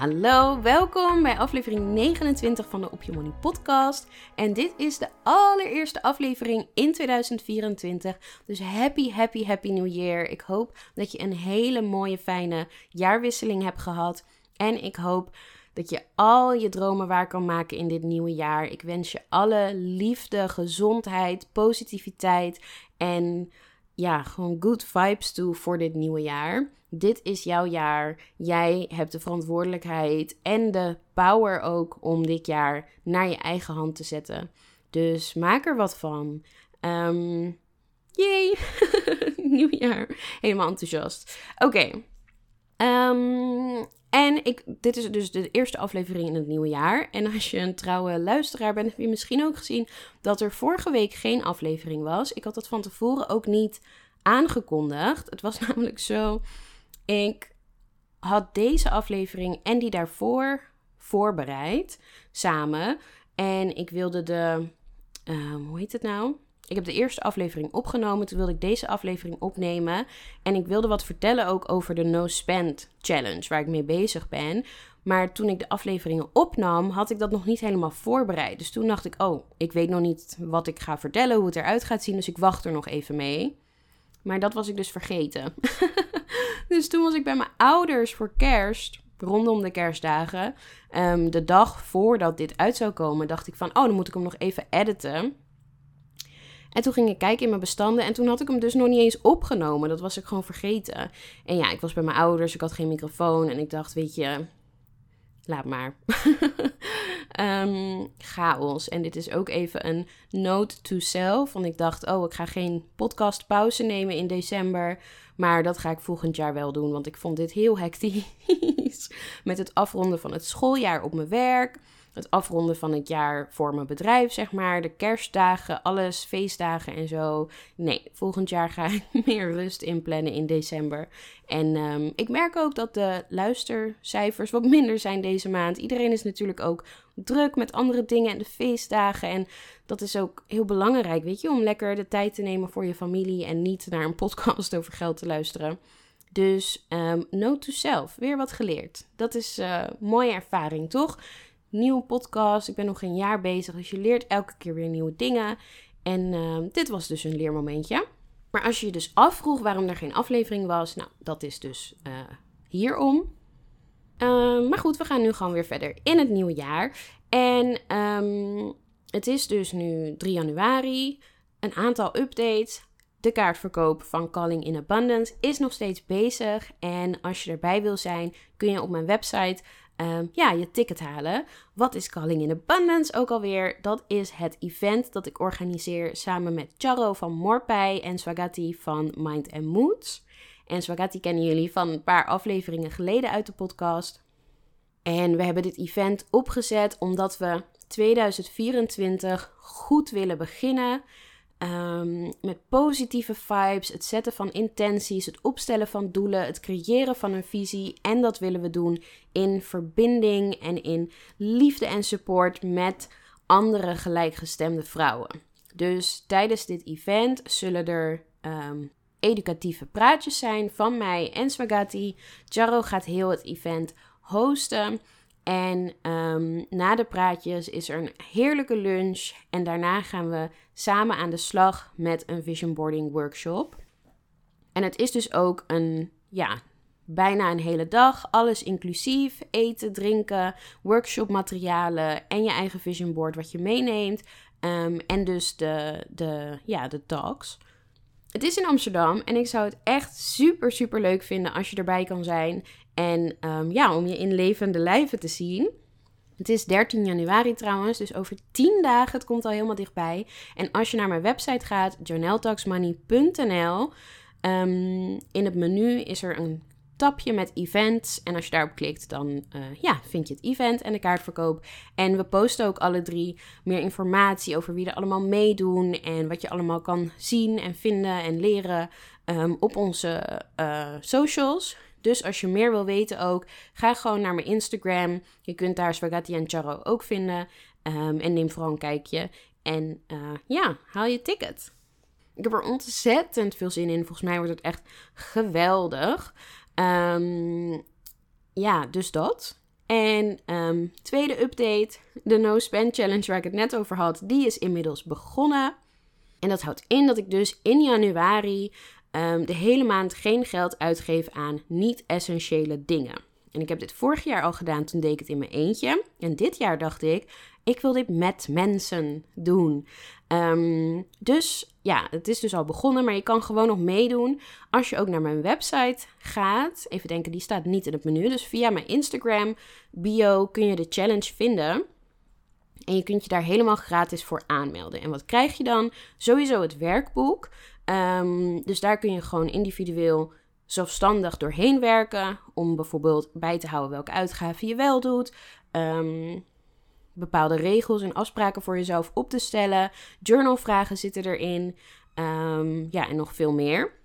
Hallo, welkom bij aflevering 29 van de Op Je Money podcast. En dit is de allereerste aflevering in 2024. Dus happy, happy, happy new year. Ik hoop dat je een hele mooie, fijne jaarwisseling hebt gehad. En ik hoop dat je al je dromen waar kan maken in dit nieuwe jaar. Ik wens je alle liefde, gezondheid, positiviteit en ja, gewoon good vibes toe voor dit nieuwe jaar. Dit is jouw jaar. Jij hebt de verantwoordelijkheid en de power ook om dit jaar naar je eigen hand te zetten. Dus maak er wat van. Um, yay! Nieuw jaar. Helemaal enthousiast. Oké. Ehm, en ik, dit is dus de eerste aflevering in het nieuwe jaar. En als je een trouwe luisteraar bent, heb je misschien ook gezien dat er vorige week geen aflevering was. Ik had dat van tevoren ook niet aangekondigd. Het was namelijk zo ik had deze aflevering en die daarvoor voorbereid samen. En ik wilde de. Um, hoe heet het nou? Ik heb de eerste aflevering opgenomen. Toen wilde ik deze aflevering opnemen. En ik wilde wat vertellen ook over de No Spend Challenge, waar ik mee bezig ben. Maar toen ik de afleveringen opnam, had ik dat nog niet helemaal voorbereid. Dus toen dacht ik, oh, ik weet nog niet wat ik ga vertellen, hoe het eruit gaat zien. Dus ik wacht er nog even mee. Maar dat was ik dus vergeten. dus toen was ik bij mijn ouders voor kerst, rondom de kerstdagen. Ehm, de dag voordat dit uit zou komen, dacht ik van, oh, dan moet ik hem nog even editen. En toen ging ik kijken in mijn bestanden en toen had ik hem dus nog niet eens opgenomen. Dat was ik gewoon vergeten. En ja, ik was bij mijn ouders, ik had geen microfoon en ik dacht, weet je, laat maar. um, chaos. En dit is ook even een note to self. Want ik dacht, oh, ik ga geen podcast pauze nemen in december. Maar dat ga ik volgend jaar wel doen. Want ik vond dit heel hectisch. Met het afronden van het schooljaar op mijn werk het afronden van het jaar voor mijn bedrijf, zeg maar. De kerstdagen, alles, feestdagen en zo. Nee, volgend jaar ga ik meer rust inplannen in december. En um, ik merk ook dat de luistercijfers wat minder zijn deze maand. Iedereen is natuurlijk ook druk met andere dingen en de feestdagen. En dat is ook heel belangrijk, weet je, om lekker de tijd te nemen voor je familie en niet naar een podcast over geld te luisteren. Dus um, note to self, weer wat geleerd. Dat is uh, mooie ervaring, toch? Nieuwe podcast. Ik ben nog geen jaar bezig, dus je leert elke keer weer nieuwe dingen. En ehm, dit was dus een leermomentje. Maar als je je dus afvroeg waarom er geen aflevering was, nou, dat is dus uh, hierom. Ehm, maar goed, we gaan nu gewoon weer verder in het nieuwe jaar. En um, het is dus nu 3 januari. Een aantal updates. De kaartverkoop van Calling in Abundance is nog steeds bezig. En als je erbij wil zijn, kun je op mijn website um, ja, je ticket halen. Wat is Calling in Abundance ook alweer? Dat is het event dat ik organiseer samen met Charo van Morpij en Swagati van Mind and Moods. En Swagati kennen jullie van een paar afleveringen geleden uit de podcast. En we hebben dit event opgezet omdat we 2024 goed willen beginnen. Um, met positieve vibes, het zetten van intenties, het opstellen van doelen, het creëren van een visie. En dat willen we doen in verbinding en in liefde en support met andere gelijkgestemde vrouwen. Dus tijdens dit event zullen er um, educatieve praatjes zijn van mij en Swagati. Jaro gaat heel het event hosten. En um, na de praatjes is er een heerlijke lunch. En daarna gaan we samen aan de slag met een vision boarding workshop. En het is dus ook een, ja, bijna een hele dag. Alles inclusief. Eten, drinken, workshopmaterialen en je eigen vision board wat je meeneemt. Um, en dus de, de, ja, de talks. het is in Amsterdam en ik zou het echt super, super leuk vinden als je erbij kan zijn. En ehm, ja, om je in levende lijven te zien. Het is 13 januari trouwens, dus over 10 dagen. Het komt al helemaal dichtbij. En als je naar mijn website gaat, journaltalksmoney.nl. Um, in het menu is er een tapje met events. En als je daarop klikt, dan uh, ja, vind je het event en de kaartverkoop. En we posten ook alle drie meer informatie over wie er allemaal meedoen. En wat je allemaal kan zien en vinden en leren um, op onze uh, socials. Dus als je meer wil weten ook, ga gewoon naar mijn Instagram. Je kunt daar Spaghetti en Charo ook vinden. Um, en neem vooral een kijkje. En uh, ja, haal je ticket. Ik heb er ontzettend veel zin in. Volgens mij wordt het echt geweldig. Um, ja, dus dat. En um, tweede update, de No Spend Challenge waar ik het net over had, die is inmiddels begonnen. En dat houdt in dat ik dus in januari um, de hele maand geen geld uitgeef aan niet-essentiële dingen. En ik heb dit vorig jaar al gedaan, toen deed ik het in mijn eentje. En dit jaar dacht ik, ik wil dit met mensen doen. Um, dus ja, het is dus al begonnen, maar je kan gewoon nog meedoen als je ook naar mijn website gaat. Even denken, die staat niet in het menu. Dus via mijn Instagram bio kun je de challenge vinden. En je kunt je daar helemaal gratis voor aanmelden. En wat krijg je dan? Sowieso het werkboek. Um, dus daar kun je gewoon individueel zelfstandig doorheen werken. Om bijvoorbeeld bij te houden welke uitgaven je wel doet. Um, bepaalde regels en afspraken voor jezelf op te stellen. Journalvragen zitten erin. Um, ja, en nog veel meer.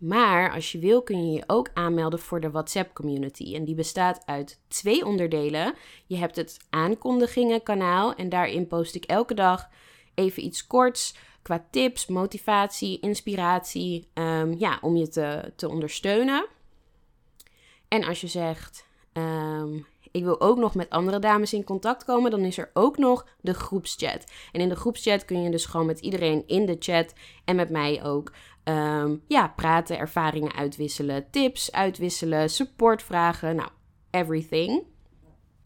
Maar als je wil kun je je ook aanmelden voor de WhatsApp community. En die bestaat uit twee onderdelen. Je hebt het aankondigingenkanaal en daarin post ik elke dag even iets korts qua tips, motivatie, inspiratie. Um, ja, om je te, te ondersteunen. En als je zegt, um, ik wil ook nog met andere dames in contact komen, dan is er ook nog de groepschat. En in de groepschat kun je dus gewoon met iedereen in de chat en met mij ook um, ja, praten, ervaringen uitwisselen, tips uitwisselen, support vragen, nou, everything.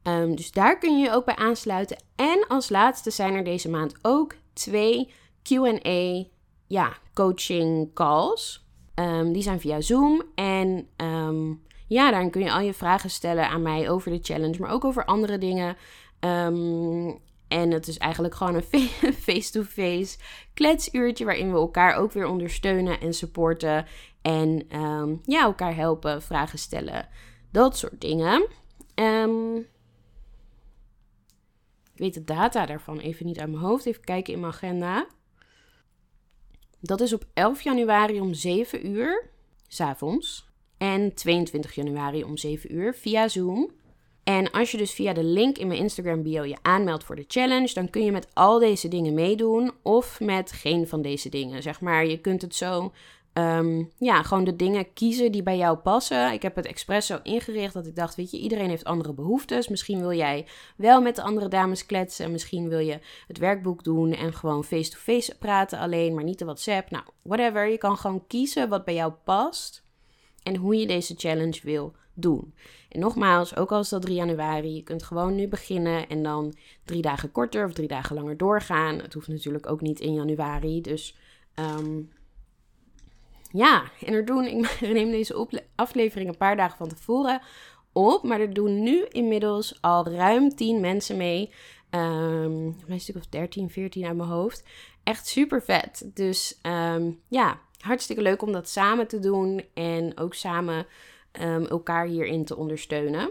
Um, dus daar kun je je ook bij aansluiten. En als laatste zijn er deze maand ook twee QA, ja, coaching calls. Um, die zijn via Zoom en ja, daarin kun je al je vragen stellen aan mij over de challenge, maar ook over andere dingen. Um, en het is eigenlijk gewoon een face-to-face kletsuurtje waarin we elkaar ook weer ondersteunen en supporten. En um, ja, elkaar helpen, vragen stellen, dat soort dingen. Um, ik weet de data daarvan even niet uit mijn hoofd. Even kijken in mijn agenda. Dat is op 11 januari om 7 uur, s'avonds en 22 januari om 7 uur via Zoom. En als je dus via de link in mijn Instagram bio je aanmeldt voor de challenge, dan kun je met al deze dingen meedoen of met geen van deze dingen. Zeg maar, je kunt het zo, um, ja, gewoon de dingen kiezen die bij jou passen. Ik heb het expres zo ingericht dat ik dacht, weet je, iedereen heeft andere behoeftes. Misschien wil jij wel met de andere dames kletsen, misschien wil je het werkboek doen en gewoon face-to-face -face praten alleen, maar niet de WhatsApp. Nou, whatever. Je kan gewoon kiezen wat bij jou past en hoe je deze challenge wil doen. En nogmaals, ook al is dat 3 januari, je kunt gewoon nu beginnen en dan drie dagen korter of drie dagen langer doorgaan. Het hoeft natuurlijk ook niet in januari. Dus um, ja, en er doen, ik neem deze aflevering een paar dagen van tevoren op, maar er doen nu inmiddels al ruim 10 mensen mee. Um, een stuk of 13, 14 uit mijn hoofd. Echt super vet. Dus um, ja, hartstikke leuk om dat samen te doen en ook samen um, elkaar hierin te ondersteunen.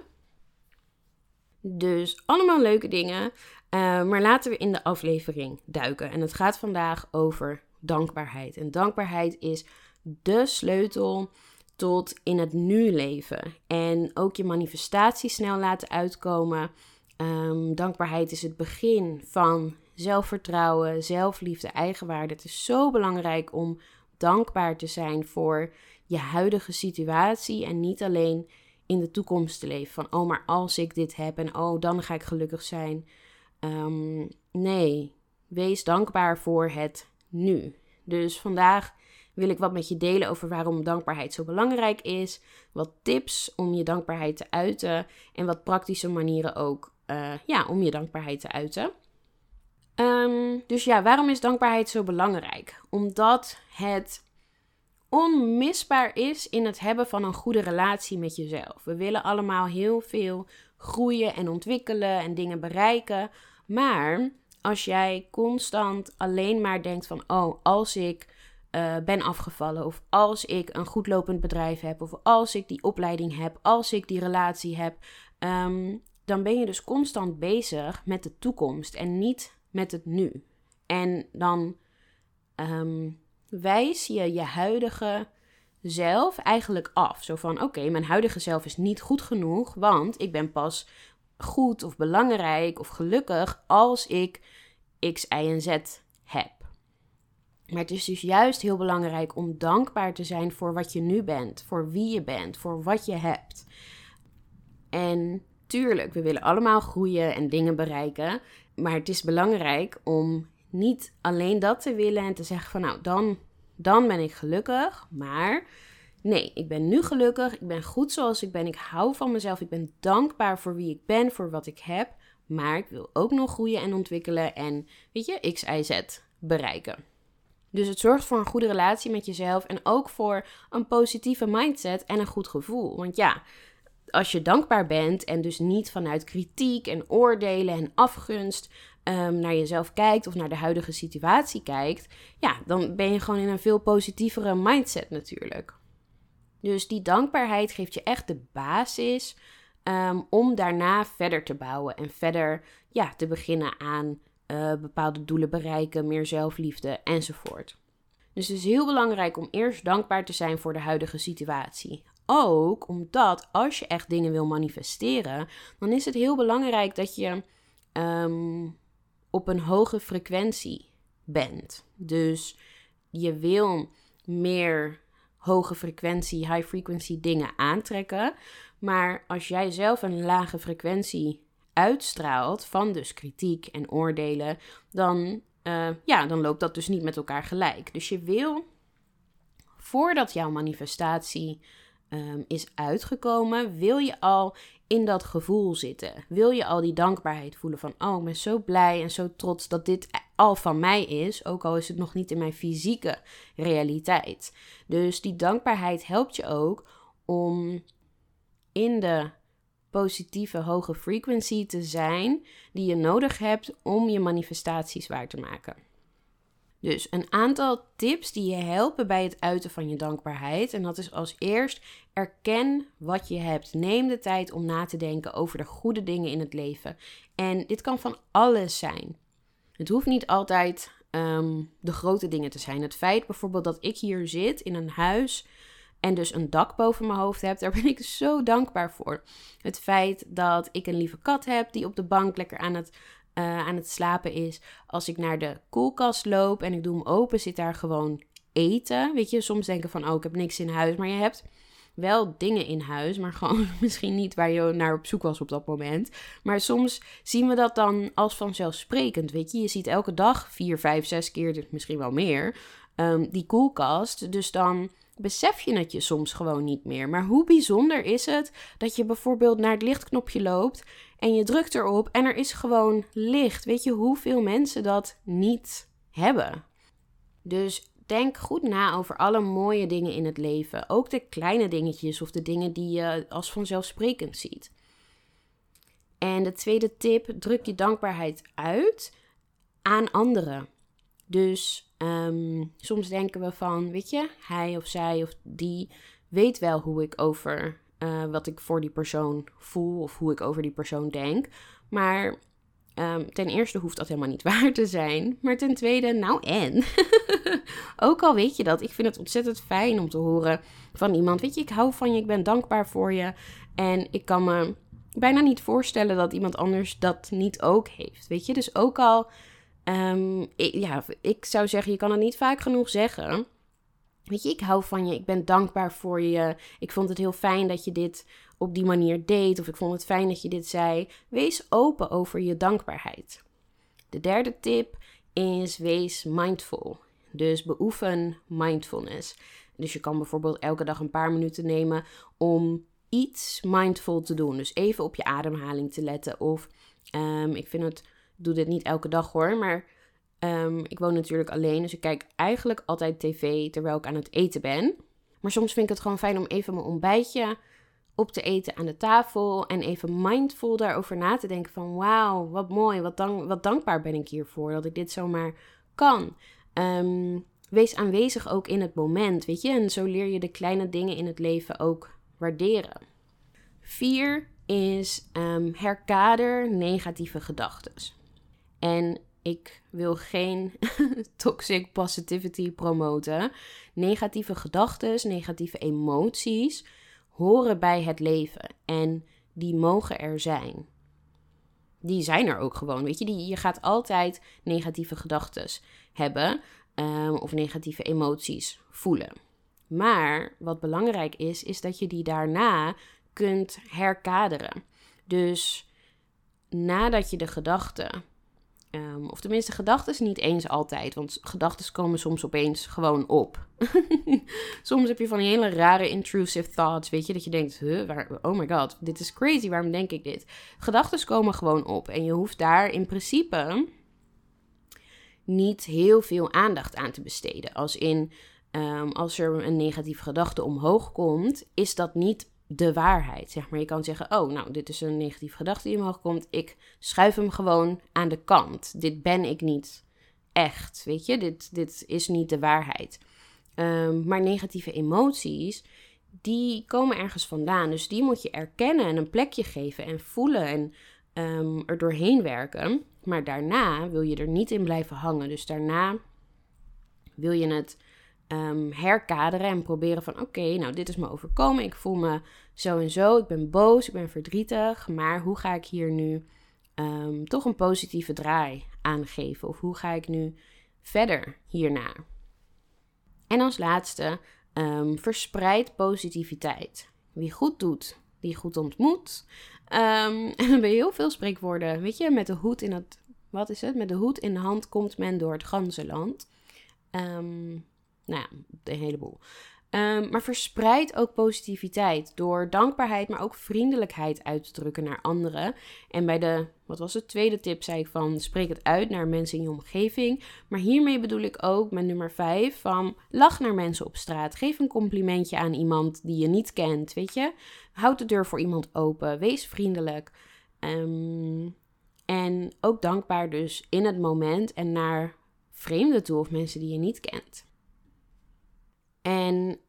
Dus allemaal leuke dingen. Uh, maar laten we in de aflevering duiken. En het gaat vandaag over dankbaarheid. En dankbaarheid is de sleutel tot in het nu leven. En ook je manifestatie snel laten uitkomen. Um, dankbaarheid is het begin van zelfvertrouwen, zelfliefde, eigenwaarde. Het is zo belangrijk om dankbaar te zijn voor je huidige situatie en niet alleen in de toekomst te leven. Van oh, maar als ik dit heb en oh, dan ga ik gelukkig zijn. Um, nee, wees dankbaar voor het nu. Dus vandaag wil ik wat met je delen over waarom dankbaarheid zo belangrijk is. Wat tips om je dankbaarheid te uiten. En wat praktische manieren ook uh, ja, om je dankbaarheid te uiten. Um, dus ja, waarom is dankbaarheid zo belangrijk? Omdat het onmisbaar is in het hebben van een goede relatie met jezelf. We willen allemaal heel veel groeien en ontwikkelen en dingen bereiken. Maar als jij constant alleen maar denkt van, oh, als ik uh, ben afgevallen, of als ik een goed lopend bedrijf heb, of als ik die opleiding heb, als ik die relatie heb, um, dan ben je dus constant bezig met de toekomst en niet met het nu. En dan um, wijs je je huidige zelf eigenlijk af. Zo van: oké, mijn huidige zelf is niet goed genoeg, want ik ben pas goed of belangrijk of gelukkig als ik X, Y en Z heb. Maar het is dus juist heel belangrijk om dankbaar te zijn voor wat je nu bent, voor wie je bent, voor wat je hebt. En tuurlijk, we willen allemaal groeien en dingen bereiken. Maar het is belangrijk om niet alleen dat te willen en te zeggen van nou, dan, dan ben ik gelukkig. Maar nee, ik ben nu gelukkig. Ik ben goed zoals ik ben. Ik hou van mezelf. Ik ben dankbaar voor wie ik ben, voor wat ik heb. Maar ik wil ook nog groeien en ontwikkelen en, weet je, X, Y, Z bereiken. Dus het zorgt voor een goede relatie met jezelf en ook voor een positieve mindset en een goed gevoel. Want ja, als je dankbaar bent en dus niet vanuit kritiek en oordelen en afgunst um, naar jezelf kijkt of naar de huidige situatie kijkt, ja, dan ben je gewoon in een veel positievere mindset natuurlijk. Dus die dankbaarheid geeft je echt de basis um, om daarna verder te bouwen en verder ja, te beginnen aan uh, bepaalde doelen bereiken, meer zelfliefde enzovoort. Dus het is heel belangrijk om eerst dankbaar te zijn voor de huidige situatie. Ook omdat als je echt dingen wil manifesteren, dan is het heel belangrijk dat je um, op een hoge frequentie bent. Dus je wil meer hoge frequentie, high frequency dingen aantrekken. Maar als jij zelf een lage frequentie uitstraalt van dus kritiek en oordelen, dan, uh, ja, dan loopt dat dus niet met elkaar gelijk. Dus je wil, voordat jouw manifestatie um, is uitgekomen, wil je al in dat gevoel zitten. Wil je al die dankbaarheid voelen van, oh, ik ben zo blij en zo trots dat dit al van mij is, ook al is het nog niet in mijn fysieke realiteit. Dus die dankbaarheid helpt je ook om in de positieve hoge frequency te zijn die je nodig hebt om je manifestaties waar te maken. Dus een aantal tips die je helpen bij het uiten van je dankbaarheid. En dat is als eerst erken wat je hebt. Neem de tijd om na te denken over de goede dingen in het leven. En dit kan van alles zijn. Het hoeft niet altijd um, de grote dingen te zijn. Het feit bijvoorbeeld dat ik hier zit in een huis en dus een dak boven mijn hoofd heb, daar ben ik zo dankbaar voor. Het feit dat ik een lieve kat heb die op de bank lekker aan het, uh, aan het slapen is. Als ik naar de koelkast loop en ik doe hem open, zit daar gewoon eten. Weet je, soms denken van, oh, ik heb niks in huis, maar je hebt wel dingen in huis, maar gewoon misschien niet waar je naar op zoek was op dat moment. Maar soms zien we dat dan als vanzelfsprekend, weet je. Je ziet elke dag vier, vijf, zes keer, misschien wel meer, um, die koelkast. Dus dan besef je het je soms gewoon niet meer. Maar hoe bijzonder is het dat je bijvoorbeeld naar het lichtknopje loopt en je drukt erop en er is gewoon licht. Weet je hoeveel mensen dat niet hebben? Dus denk goed na over alle mooie dingen in het leven. Ook de kleine dingetjes of de dingen die je als vanzelfsprekend ziet. En de tweede tip: druk je dankbaarheid uit aan anderen. Dus um, soms denken we van, weet je, hij of zij of die weet wel hoe ik over uh, wat ik voor die persoon voel of hoe ik over die persoon denk. Maar um, ten eerste hoeft dat helemaal niet waar te zijn. Maar ten tweede, nou en? Ook al weet je dat, ik vind het ontzettend fijn om te horen van iemand. Weet je, ik hou van je, ik ben dankbaar voor je. En ik kan me bijna niet voorstellen dat iemand anders dat niet ook heeft. Weet je, dus ook al ik, ja, ik zou zeggen, je kan het niet vaak genoeg zeggen. Weet je, ik hou van je, ik ben dankbaar voor je. Ik vond het heel fijn dat je dit op die manier deed. Of ik vond het fijn dat je dit zei. Wees open over je dankbaarheid. De derde tip is wees mindful. Dus beoefen mindfulness. Dus je kan bijvoorbeeld elke dag een paar minuten nemen om iets mindful te doen. Dus even op je ademhaling te letten. Of um, ik vind het doe dit niet elke dag hoor, maar Ehm, ik woon natuurlijk alleen, dus ik kijk eigenlijk altijd tv terwijl ik aan het eten ben. Maar soms vind ik het gewoon fijn om even mijn ontbijtje op te eten aan de tafel en even mindful daarover na te denken van wauw, wat mooi, wat, dank, wat dankbaar ben ik hiervoor dat ik dit zomaar kan. Ehm, wees aanwezig ook in het moment, weet je, en zo leer je de kleine dingen in het leven ook waarderen. Vier is um, herkader negatieve gedachten. En ik wil geen toxic positivity promoten. Negatieve gedachten, negatieve emoties horen bij het leven en die mogen er zijn. Die zijn er ook gewoon, weet je. Die, je gaat altijd negatieve gedachten hebben um, of negatieve emoties voelen. Maar wat belangrijk is, is dat je die daarna kunt herkaderen. Dus nadat je de gedachten Um, of tenminste, gedachten niet eens altijd. Want gedachten komen soms opeens gewoon op. soms heb je van die hele rare intrusive thoughts. Weet je, dat je denkt: oh my god, dit is crazy. Waarom denk ik dit? Gedachten komen gewoon op. En je hoeft daar in principe niet heel veel aandacht aan te besteden. Als in. Um, als er een negatieve gedachte omhoog komt, is dat niet de waarheid. Zeg maar. Je kan zeggen: Oh, nou, dit is een negatieve gedachte die omhoog komt. Ik schuif hem gewoon aan de kant. Dit ben ik niet echt. Weet je, dit, dit is niet de waarheid. Um, maar negatieve emoties, die komen ergens vandaan. Dus die moet je erkennen en een plekje geven en voelen en um, er doorheen werken. Maar daarna wil je er niet in blijven hangen. Dus daarna wil je het um, herkaderen en proberen van oké, nou dit is me overkomen, ik voel me zo en zo, ik ben boos, ik ben verdrietig, maar hoe ga ik hier nu um, toch een positieve draai aangeven? Of hoe ga ik nu verder hierna? En als laatste, um, verspreid positiviteit. Wie goed doet, die goed ontmoet. en dan ben je heel veel spreekwoorden, weet je, met de hoed in het, wat is het? Met de hoed in de hand komt men door het ganse land. Um, nou ja, een heleboel. Um, maar verspreid ook positiviteit door dankbaarheid, maar ook vriendelijkheid uit te drukken naar anderen. En bij de, wat was het, tweede tip zei ik van spreek het uit naar mensen in je omgeving. Maar hiermee bedoel ik ook met nummer vijf van lach naar mensen op straat. Geef een complimentje aan iemand die je niet kent, weet je. Houd de deur voor iemand open, wees vriendelijk. Um, en ook dankbaar dus in het moment en naar vreemden toe of mensen die je niet kent. En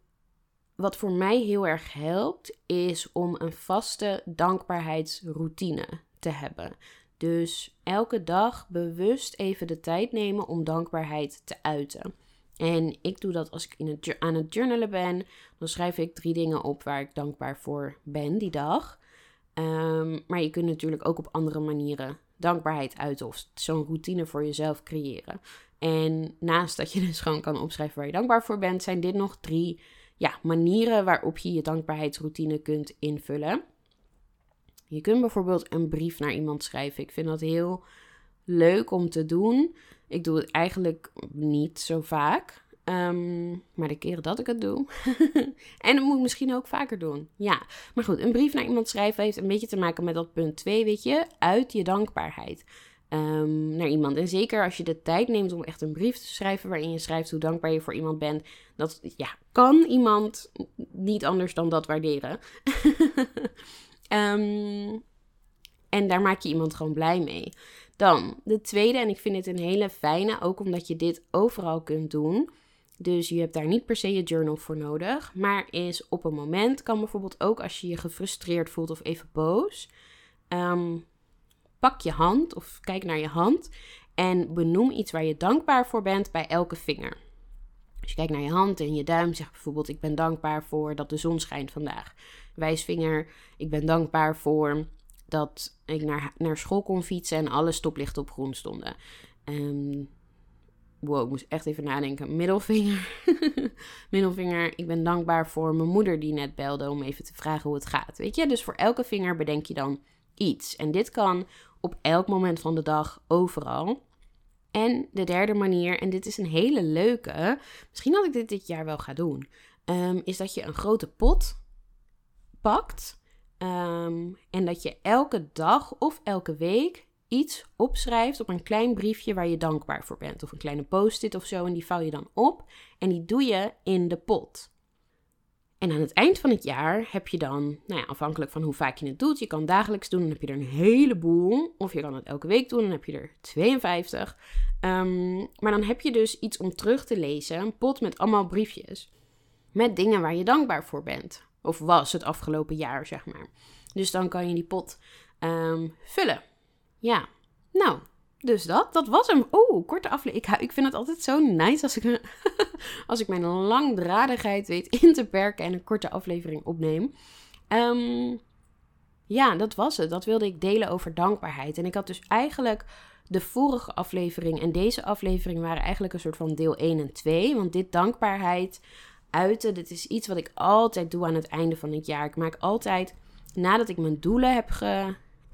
wat voor mij heel erg helpt, is om een vaste dankbaarheidsroutine te hebben. Dus elke dag bewust even de tijd nemen om dankbaarheid te uiten. En ik doe dat als ik in het, aan het journalen ben. Dan schrijf ik drie dingen op waar ik dankbaar voor ben die dag. Ehm, maar je kunt natuurlijk ook op andere manieren dankbaarheid uiten of zo'n routine voor jezelf creëren. En naast dat je dus gewoon kan opschrijven waar je dankbaar voor bent, zijn dit nog drie ja, manieren waarop je je dankbaarheidsroutine kunt invullen. Je kunt bijvoorbeeld een brief naar iemand schrijven. Ik vind dat heel leuk om te doen. Ik doe het eigenlijk niet zo vaak. Um, maar de keren dat ik het doe. en dat moet ik misschien ook vaker doen. Ja, maar goed, een brief naar iemand schrijven heeft een beetje te maken met dat punt 2, weet je, uit je dankbaarheid. Um, naar iemand. En zeker als je de tijd neemt om echt een brief te schrijven waarin je schrijft hoe dankbaar je voor iemand bent, dat ja, kan iemand niet anders dan dat waarderen. um, en daar maak je iemand gewoon blij mee. Dan de tweede, en ik vind dit een hele fijne, ook omdat je dit overal kunt doen. Dus je hebt daar niet per se je journal voor nodig. Maar is op een moment, kan bijvoorbeeld ook als je je gefrustreerd voelt of even boos. Um, pak je hand of kijk naar je hand en benoem iets waar je dankbaar voor bent bij elke vinger. Als je kijkt naar je hand en je duim, zeg bijvoorbeeld: Ik ben dankbaar voor dat de zon schijnt vandaag. Wijsvinger: Ik ben dankbaar voor dat ik naar, naar school kon fietsen en alle stoplichten op groen stonden. Um, wow, ik moest echt even nadenken. Middelvinger. Middelvinger, ik ben dankbaar voor mijn moeder die net belde om even te vragen hoe het gaat. Weet je, dus voor elke vinger bedenk je dan iets. En dit kan op elk moment van de dag, overal. En de derde manier, en dit is een hele leuke, misschien dat ik dit dit jaar wel ga doen, ehm, is dat je een grote pot pakt. Ehm, en dat je elke dag of elke week iets opschrijft op een klein briefje waar je dankbaar voor bent. Of een kleine post-it of zo. En die vouw je dan op en die doe je in de pot. En aan het eind van het jaar heb je dan, nou ja, afhankelijk van hoe vaak je het doet, je kan dagelijks doen, dan heb je er een heleboel. Of je kan het elke week doen, dan heb je er 52. Ehm, maar dan heb je dus iets om terug te lezen, een pot met allemaal briefjes. Met dingen waar je dankbaar voor bent. Of was het afgelopen jaar, zeg maar. Dus dan kan je die pot ehm, vullen. Ja, nou, dus dat, dat was hem. Oeh, korte aflevering. Ik, ik vind het altijd zo nice als ik, als ik mijn langdradigheid weet in te perken en een korte aflevering opneem. Um, ja, dat was het. Dat wilde ik delen over dankbaarheid. En ik had dus eigenlijk de vorige aflevering en deze aflevering waren eigenlijk een soort van deel 1 en 2. Want dit dankbaarheid uiten, dit is iets wat ik altijd doe aan het einde van het jaar. Ik maak altijd, nadat ik mijn doelen heb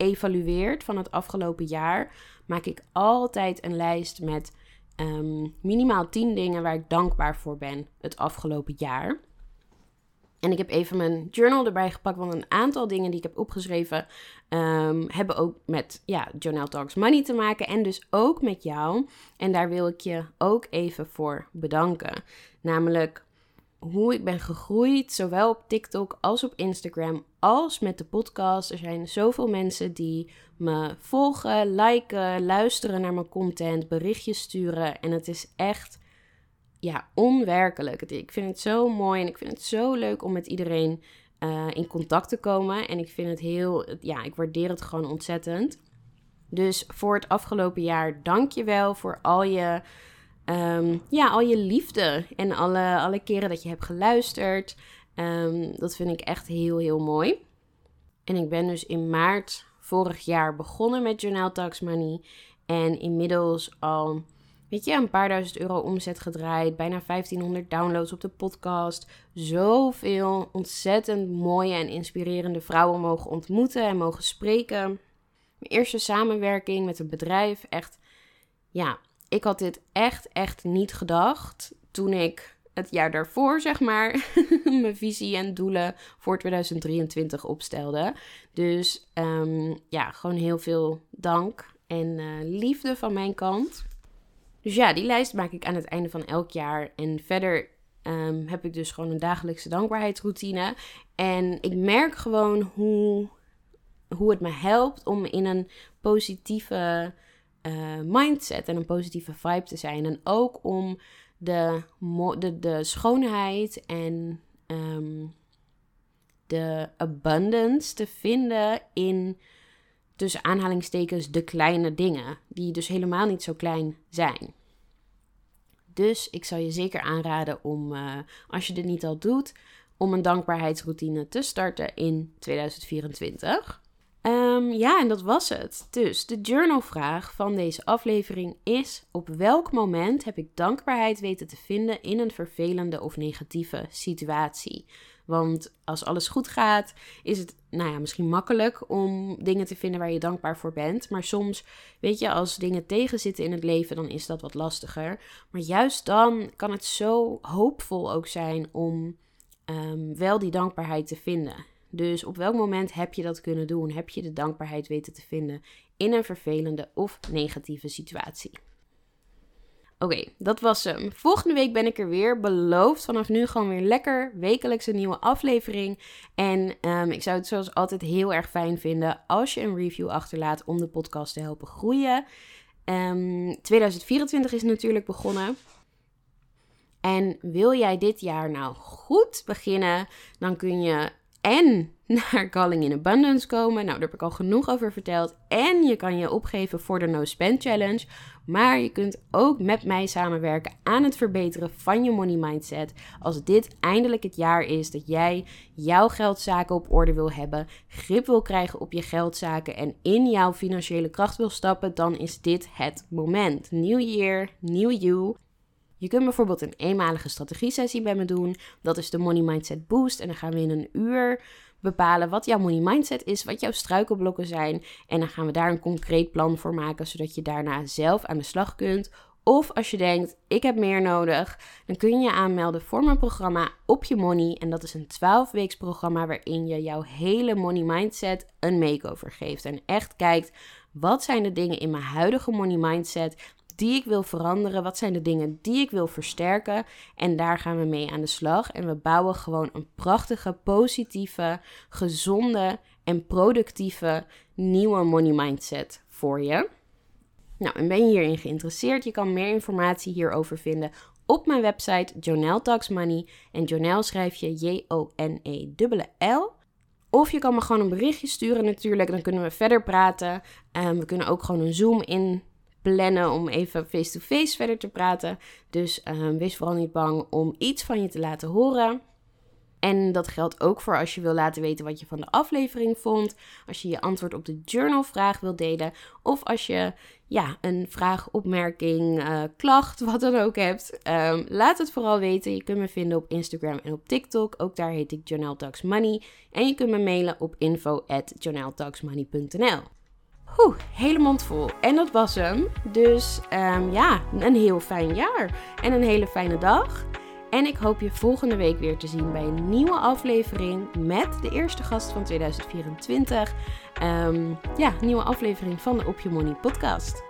geëvalueerd van het afgelopen jaar, maak ik altijd een lijst met ehm, minimaal 10 dingen waar ik dankbaar voor ben het afgelopen jaar. En ik heb even mijn journal erbij gepakt, want een aantal dingen die ik heb opgeschreven um, hebben ook met ja, Journal Talks Money te maken en dus ook met jou. En daar wil ik je ook even voor bedanken. Namelijk hoe ik ben gegroeid, zowel op TikTok als op Instagram, als met de podcast. Er zijn zoveel mensen die me volgen, liken, luisteren naar mijn content, berichtjes sturen. En het is echt, ja, onwerkelijk. Ik vind het zo mooi en ik vind het zo leuk om met iedereen uh, in contact te komen. En ik vind het heel, ja, ik waardeer het gewoon ontzettend. Dus voor het afgelopen jaar, dank je wel voor al je Ehm, ja, al je liefde en alle, alle keren dat je hebt geluisterd. Um, dat vind ik echt heel, heel mooi. En ik ben dus in maart vorig jaar begonnen met Journal Tax Money. En inmiddels al, weet je, een paar duizend euro omzet gedraaid. Bijna 1500 downloads op de podcast. Zoveel ontzettend mooie en inspirerende vrouwen mogen ontmoeten en mogen spreken. Mijn eerste samenwerking met een bedrijf. Echt, ja, ik had dit echt, echt niet gedacht toen ik het jaar daarvoor, zeg maar, mijn visie en doelen voor 2023 opstelde. Dus um, ja, gewoon heel veel dank en uh, liefde van mijn kant. Dus ja, die lijst maak ik aan het einde van elk jaar. En verder um, heb ik dus gewoon een dagelijkse dankbaarheidsroutine. En ik merk gewoon hoe, hoe het me helpt om in een positieve uh, mindset en een positieve vibe te zijn. En ook om de, de, de schoonheid en um, de abundance te vinden in tussen aanhalingstekens de kleine dingen, die dus helemaal niet zo klein zijn. Dus ik zou je zeker aanraden om, uh, als je dit niet al doet, om een dankbaarheidsroutine te starten in 2024. Um, ja, en dat was het. Dus de journalvraag van deze aflevering is: op welk moment heb ik dankbaarheid weten te vinden in een vervelende of negatieve situatie? Want als alles goed gaat, is het nou ja, misschien makkelijk om dingen te vinden waar je dankbaar voor bent. Maar soms, weet je, als dingen tegenzitten in het leven, dan is dat wat lastiger. Maar juist dan kan het zo hoopvol ook zijn om um, wel die dankbaarheid te vinden. Dus op welk moment heb je dat kunnen doen? Heb je de dankbaarheid weten te vinden in een vervelende of negatieve situatie? Oké, dat was hem. Volgende week ben ik er weer. Beloofd vanaf nu gewoon weer lekker wekelijks een nieuwe aflevering. En um, ik zou het zoals altijd heel erg fijn vinden als je een review achterlaat om de podcast te helpen groeien. Um, ehm, 2024 is natuurlijk begonnen. En wil jij dit jaar nou goed beginnen, dan kun je en naar Calling in Abundance komen. Nou, daar heb ik al genoeg over verteld. En je kan je opgeven voor de No Spend Challenge. Maar je kunt ook met mij samenwerken aan het verbeteren van je money mindset. Als dit eindelijk het jaar is dat jij jouw geldzaken op orde wil hebben, grip wil krijgen op je geldzaken en in jouw financiële kracht wil stappen, dan is dit het moment. New year, new you. Je kunt bijvoorbeeld een eenmalige strategie-sessie bij me doen. Dat is de Money Mindset Boost. En dan gaan we in een uur bepalen wat jouw money mindset is, wat jouw struikelblokken zijn. En dan gaan we daar een concreet plan voor maken, zodat je daarna zelf aan de slag kunt. Of als je denkt, ik heb meer nodig, dan kun je aanmelden voor mijn programma Op Je Money. En dat is een 12-weeks programma waarin je jouw hele money mindset een makeover geeft. En echt kijkt, Wat zijn de dingen in mijn huidige money mindset die ik wil veranderen? Wat zijn de dingen die ik wil versterken? En daar gaan we mee aan de slag. En we bouwen gewoon een prachtige, positieve, gezonde en productieve nieuwe money mindset voor je. Nou, en ben je hierin geïnteresseerd? Je kan meer informatie hierover vinden op mijn website Jonelle Talks Money. En Jonelle schrijf je J-O-N-E-L-L. Of je kan me gewoon een berichtje sturen natuurlijk. Dan kunnen we verder praten. Um, we kunnen ook gewoon een Zoom in plannen om even face-to-face verder te praten. Dus um, wees vooral niet bang om iets van je te laten horen. En dat geldt ook voor als je wil laten weten wat je van de aflevering vond. Als je je antwoord op de journalvraag wil delen. Of als je ja, een vraag, opmerking, uh, klacht, wat dan ook hebt. Um, laat het vooral weten. Je kunt me vinden op Instagram en op TikTok. Ook daar heet ik Jonelle Money. En je kunt me mailen op info Oeh, hele mond vol. En dat was hem. Dus um, ja, een heel fijn jaar. En een hele fijne dag. En ik hoop je volgende week weer te zien bij een nieuwe aflevering met de eerste gast van 2024. Um, ja, nieuwe aflevering van de Op Je Money podcast.